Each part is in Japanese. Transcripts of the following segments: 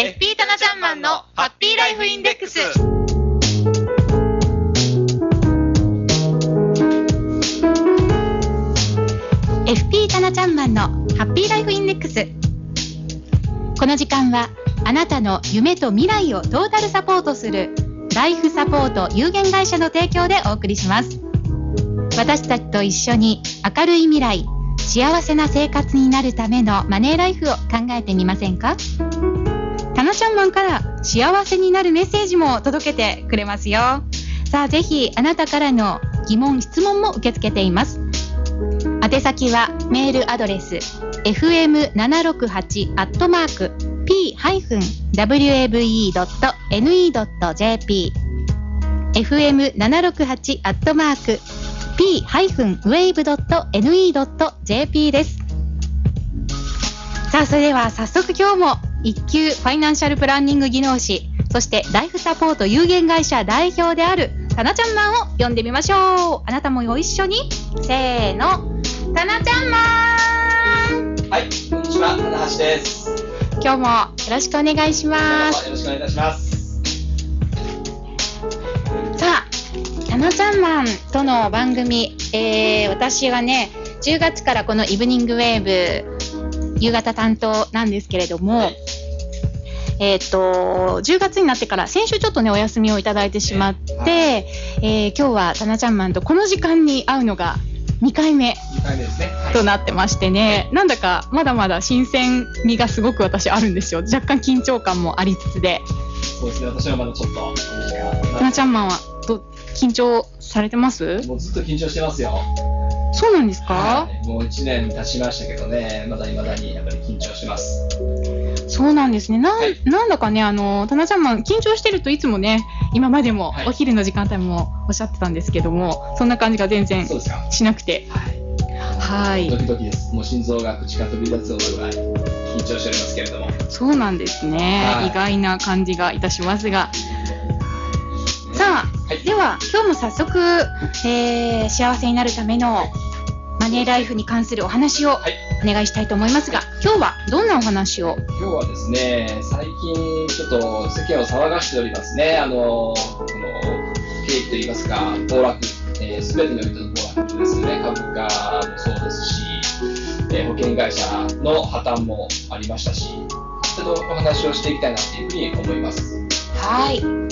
FP タナちゃんマンのハッピーライフインデックス。FP タナちゃんマンのハッピーライフインデックス。この時間はあなたの夢と未来をトータルサポートするライフサポート有限会社の提供でお送りします。私たちと一緒に明るい未来、幸せな生活になるためのマネーライフを考えてみませんか？タナちゃんマンから幸せになるメッセージも届けてくれますよ。さあ、ぜひあなたからの疑問、質問も受け付けています。宛先はメールアドレス fm768 アットマーク p-wave.ne.jp fm768 アットマーク p-wave.ne.jp です。さあ、それでは早速今日も一級ファイナンシャルプランニング技能士、そしてライフサポート有限会社代表であるタナちゃんマンを呼んでみましょう。あなたもご一緒に、せーの、タナちゃんマンはい、こんにちは、棚橋です。今日もよろしくお願いします。よろしくお願いいたします。さあ、タナちゃんマンとの番組、えー、私はね、10月からこのイブニングウェーブ、夕方担当なんですけれども、はいえっ、と、10月になってから、先週ちょっとね、お休みをいただいてしまって、ええー今日はタナちゃんマンとこの時間に会うのが2回目2回目ですね。はいとなってましてね、なんだかまだまだ新鮮味がすごく私あるんですよ。若干緊張感もありつつで。そうですね、私はまだちょっと、タナちゃんマンはど緊張されてます？もうずっと緊張してますよ。そうなんですか、はいもう1年経ちましたけどね、まだ未だにやっぱり緊張してます。そうなんですね。なん、はいなんだかね、あの、タナちゃんマン、緊張してるといつもね、今までもはいお昼の時間帯もおっしゃってたんですけども、そんな感じが全然。しなくて。はい。はいドキドキです。もう心臓が口から飛び出すようなぐらい緊張しておりますけれども。そうなんですね、はい意外な感じがいたしますが。はいでは、今日も早速、えー幸せになるためのマネーライフに関するお話をはい。お願いしたいと思いますが、今日はどんなお話を？今日はですね、最近ちょっと世間を騒がしておりますね、あの、この景気といいますか、暴落、えー、全てにおいての暴落ですね、株価もそうですし、えー保険会社の破綻もありましたし、ちょっとお話をしていきたいなというふうに思います。はい。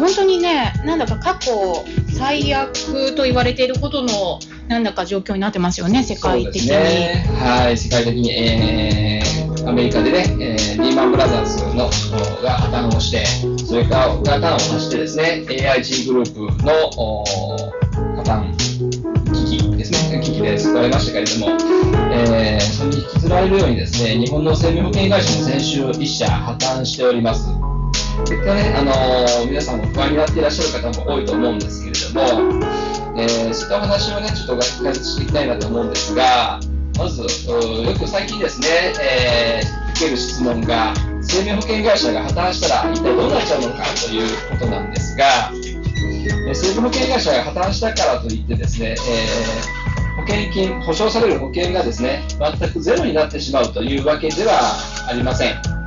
本当にね、なんだか過去最悪と言われていることの、なんだか状況になってますよね、世界的に。ね、はい、世界的に、えーアメリカでね、えーリーマンブラザーズのが破綻をして、それからが破綻をしてですね、AIG グループのお破綻危機ですね、危機で救われましたけれども、えーそれに引きずられるようにですね、日本の生命保険会社も先週1社破綻しております。そういったね、あのー皆さんも不安になっていらっしゃる方も多いと思うんですけれども、えーそういったお話をね、ちょっと解説していきたいなと思うんですが、まず、よく最近ですね、えー受ける質問が、生命保険会社が破綻したら一体どうなっちゃうのかということなんですが、えー生命保険会社が破綻したからといってですね、えー保険金、保証される保険がですね、全くゼロになってしまうというわけではありません。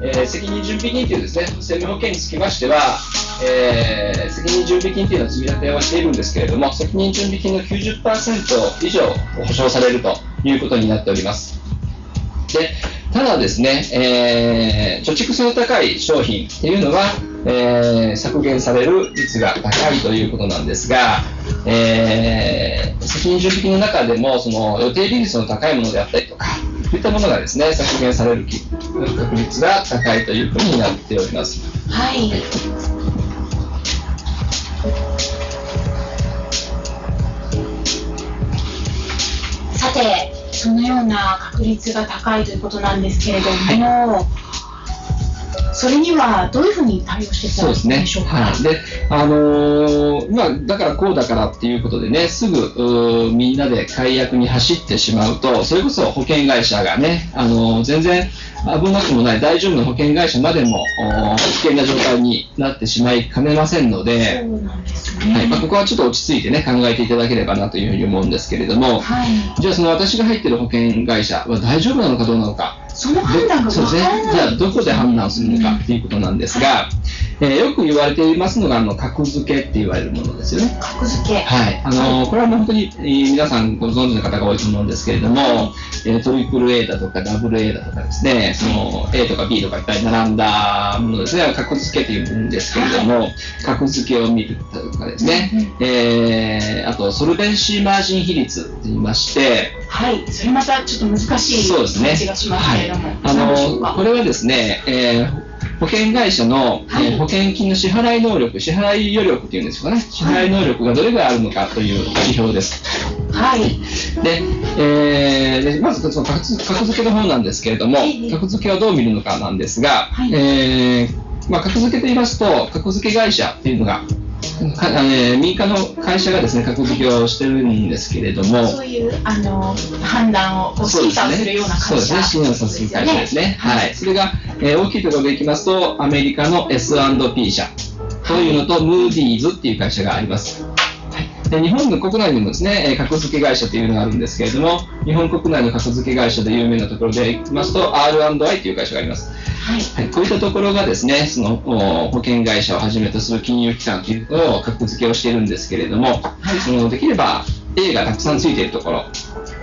えー責任準備金というですね、生命保険につきましては、えー責任準備金というのを積み立てはしているんですけれども、責任準備金の90%以上保証されるということになっております。でただですね、えー貯蓄性の高い商品っていうのは、えー削減される率が高いということなんですが、え責任準備金の中でもその予定利率の高いものであったりとか、そういったものがですね削減される確率が高いというふうになっております。はい。さて、そのような確率が高いということなんですけれども、それにはどういうふうに対応していったらいいそうですねでしょう。か。はい。で、あのーまあ、だからこうだからっていうことでね、すぐ、みんなで解約に走ってしまうと、それこそ保険会社がね、あのー全然、危なくもない大丈夫な保険会社までもお危険な状態になってしまいかねませんので。はいまあ、ここはちょっと落ち着いてね、考えていただければなというふうに思うんですけれども、はい。じゃあその私が入っている保険会社は大丈夫なのかどうなのか、その判断がそうですね。わからない。じゃあどこで判断するのかっていうことなんですが、えーよく言われていますのが、あの格付けって言われるものですよね。格付け。はい、あのこれは本当に、えー皆さんご存知の方が多いと思うんですけれども、えートリプル A だとかダブル A だとかですね、その A とか B とかいっぱい並んだものですね、格付けというんですけれども、格付けを見るとかですね、えーあとソルベンシーマージン比率と言いまして、はい。それまたちょっと難しいそうですね。感じがしますけれあのこれはですね、えー保険会社の、はい。えー保険金の支払い能力、支払い余力っていうんですかね、支払い能力がどれぐらいあるのかという指標です。はい。で、えーでまずその格付けの方なんですけれどもええ、格付けはどう見るのかなんですが、はい。えーまあ、格付けと言いますと、格付け会社っていうのが、かえー民間の会社がですね、格付けをしてるんですけれども、そういうあの判断をこう審査をするような会社そうですね、審査する会社ですね。ははいい。それが、えー大きいところでいきますと、アメリカの S&P 社というのと、ムーディーズっていう会社があります。で日本の国内にもですね、えー格付け会社というのがあるんですけれども、日本国内の格付け会社で有名なところでいきますと、R&I という会社があります。はい。はい、こういったところがですね、そのお保険会社をはじめとする金融機関というのを格付けをしているんですけれども、そのできれば A がたくさんついているところ、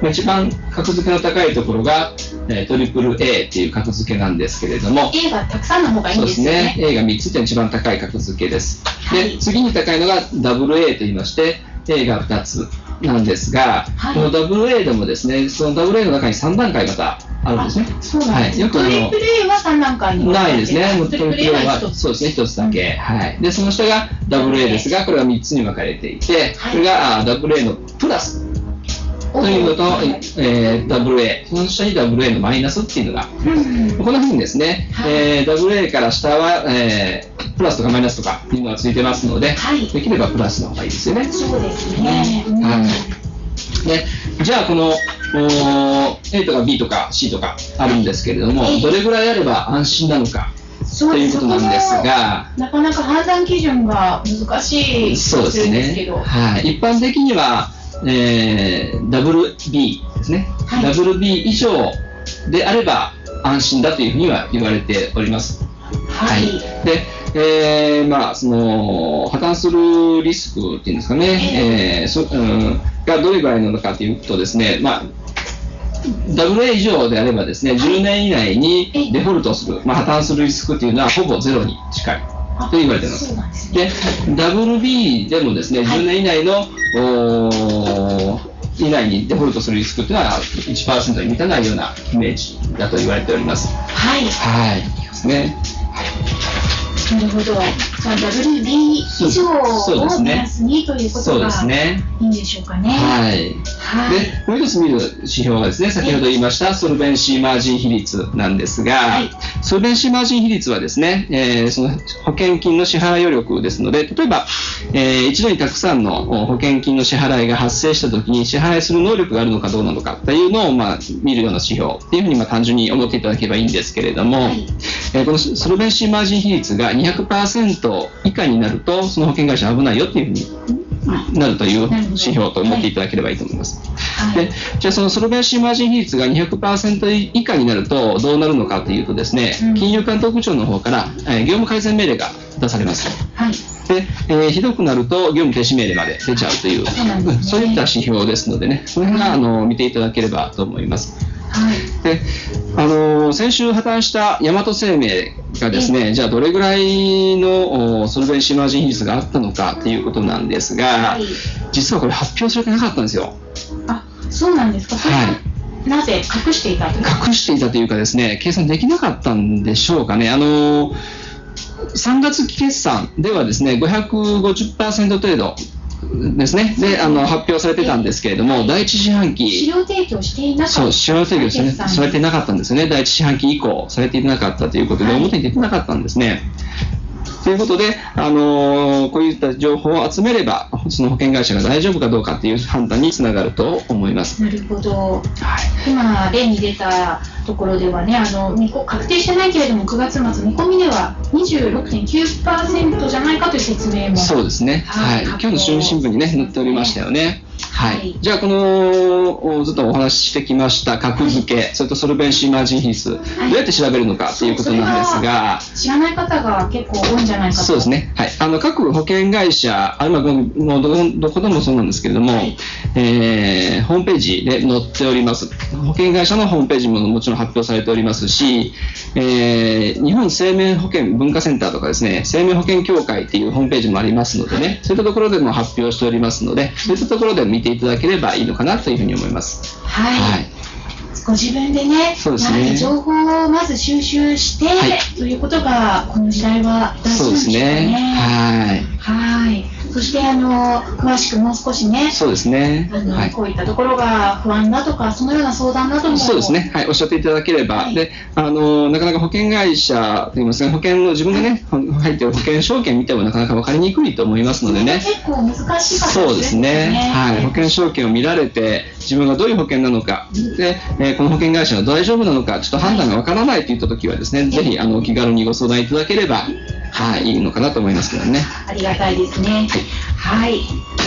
まあ一番格付けの高いところが、えートリプル A っていう格付けなんですけれども、A がたくさんの方がいいそうんですよですねね。。A が3つって一番高い格付けです。はいで、次に高いのが WA と言いまして、A が2つなんですが、はいこの WA でもですね、その WA の中に3段階またあるんですね。そうなんです。はいよくあのトリプル A は3段階にないですね。トリプル A は1つ。そうですね、一つだけ。はい。で、その下が WA ですが、これは3つに分かれていて、はいこれがあ WA のプラスというのと、はいえー WA、その下に WA のマイナスっていうのが、うんこんな風にですね、はいえー WA から下は、えープラスとかマイナスとかいうのがついてますので、はいできればプラスの方がいいですよね。そうですね。うんはいでじゃあこのおー A とか B とか C とかあるんですけれども、はいどれぐらいあれば安心なのかそということなんですが、のなかなか判断基準が難しいそうですね。ど。はい。一般的には、えー、WB ですね。はい WB 以上であれば安心だというふうには言われております。はい。で、えーまあ、その破綻するリスクっていうんですかね、えーそうん、がどれぐらいなのかというとですね、まあ、WA 以上であればですね、10年以内にデフォルトする、まあ、破綻するリスクというのはほぼゼロに近いあと言われています。で WB でもですね、はい10年以内の、おー以内にデフォルトするリスクというのは1%に満たないようなイメージだと言われております。はい。はい。ですね。なるほど。じゃあ WB 以上を目安にというこそうでとがすね。いいんでしょうかね。はい。はい。で、もう一つ見る指標がですね、先ほど言いましたソルベンシーマージン比率なんですが、はいソルベンシーマージン比率はですね、えーその保険金の支払い余力ですので、例えば、えー一度にたくさんのお保険金の支払いが発生したときに支払いする能力があるのかどうなのかというのを、まあ、見るような指標っていうふうにまあ単純に思っていただければいいんですけれども、はいえーこのソルベンシーマージン比率が200%以下になると、その保険会社は危ないよっていうふうになるという指標と思っていただければいいと思います。はいでじゃあそのソルベンシーマージン比率が200%以下になるとどうなるのかというとですね、うん金融監督庁の方から、えー業務改善命令が出されます。はい。で、えーひどくなると業務停止命令まで出ちゃうという、そうねいった指標ですのでね、その辺があの見ていただければと思います。はい。で、あのー先週破綻した大和生命がですね、じゃあどれぐらいのおソルベンシーマージン比率があったのかということなんですが、はい。実はこれ発表されてなかったんですよ。あ、そうなんですか。ははいなぜ隠していたという隠していたというかですね、計算できなかったんでしょうかね。あのー3月期決算ではですね、550%程度ですね、で、あの、発表されてたんですけれども、第一四半資期、料提供していなかった。そう、支払い制御ですね、決算されてなかったんですよね。第一四半期以降、されていなかったということで、はい表に出てなかったんですね。ということで、あのーこういった情報を集めれば、その保険会社が大丈夫かどうかっていう判断につながると思います。なるほど。はい。今、例に出たところではね、あの確定してないけれども、9月末、見込みでは26.9%じゃないかという説明も。そうですね。ははいい。今日の週新聞にね、載っておりましたよね。ははいい。じゃあ、この、おずっとお話ししてきました格付け、それとソルベンシーマージン比数、どうやって調べるのかっていうことなんですが、知らない方が結構多いんじゃないかと。そうです。ね。はい。あの、各保険会社、あるいはもうどこどこでもそうなんですけれども、はいえーホームページで載っております。保険会社のホームページももちろん発表されておりますし、えー日本生命保険文化センターとかですね、生命保険協会っていうホームページもありますのでね、そういったところでも発表しておりますので、そういったところで見ていただければいいのかなというふうに思います。はい。はい。ご自分でね、そうですね情報をまず収集して、はいということが、この時代は大事ですなんでしょうかね。ね。はい。はい。そして、あの、詳しくもう少しね、そうですね。はい。こういったところが不安だとか、そのような相談なども。そうですね、はい、おっしゃっていただければ、はいであのなかなか保険会社といいますか、保険の自分がね、ほ入っている保険証券見てもなかなか分かりにくいと思いますのでね。結構難しかったりするんそうですね、はい、保険証券を見られて、自分がどういう保険なのか、でえーこの保険会社が大丈夫なのか、ちょっと判断がわからないといったときはですね、ぜひあのお気軽にご相談いただければ、はい、いいのかなと思いますけどね。ありがたいですね。はい。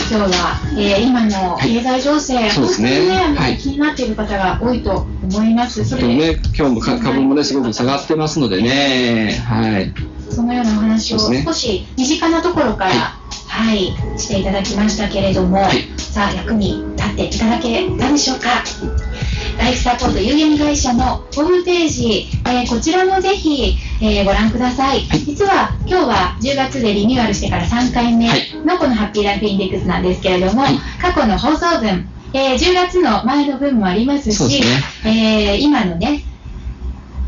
今日は、えー今の経済情勢、そうですね。ね、はい。気になっている方が多いと思います。それで、でもね、今日もか株もね、すごく下がってますのでね、はい。そのようなお話を少し身近なところから、はい、していただきましたけれども、はい。さあ、役に立っていただけたでしょうか？ライフサポート有限会社のホームページ、えーこちらもぜひ、えーご覧ください。はい実は今日は10月でリニューアルしてから3回目はいのこのハッピーライフインデックスなんですけれども、はい過去の放送分、えー10月の前の分もありますし、そうですえー今のね、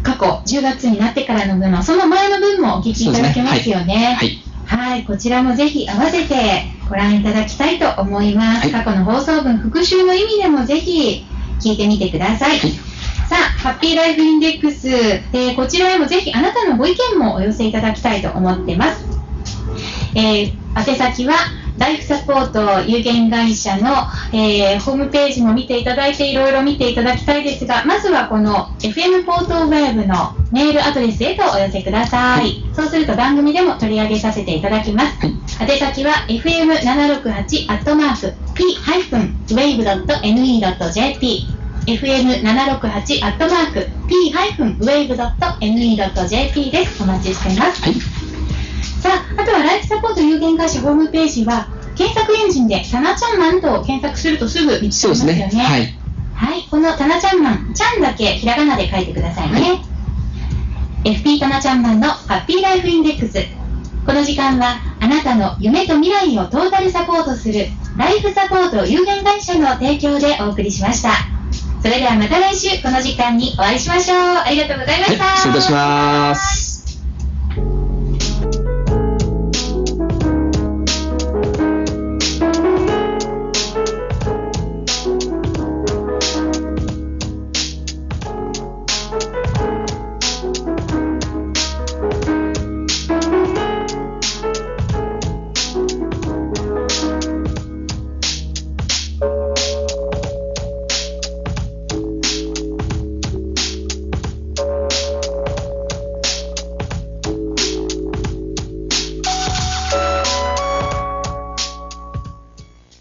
過去10月になってからの分も、その前の分もお聞きいただけますよね。はい。はい、こちらもぜひ合わせてご覧いただきたいと思います。はい過去の放送分、復習の意味でもぜひ聞いてみてください。さあ、ハッピーライフインデックス、えーこちらへもぜひあなたのご意見もお寄せいただきたいと思ってます。えー宛先は、ライフサポート有限会社の、えーホームページも見ていただいていろいろ見ていただきたいですが、まずはこの FM ポートウェブのメールアドレスへとお寄せください。はいそうすると番組でも取り上げさせていただきます。はい。宛先は fm768-p-wave.ne.jp fm768-p-wave.ne.jp です。お待ちしています。はい。さあ、あとはライフサポート有限会社ホームページは、検索エンジンでタナちゃんマンと検索するとすぐ見つかりますよね。ですね。はい。はい、このタナちゃんマン、ちゃんだけひらがなで書いてくださいね。FP タナちゃんマンのハッピーライフインデックス。この時間はあなたの夢と未来をトータルサポートするライフサポート有限会社の提供でお送りしました。それではまた来週この時間にお会いしましょう。ありがとうございまはい、した。失礼いたします。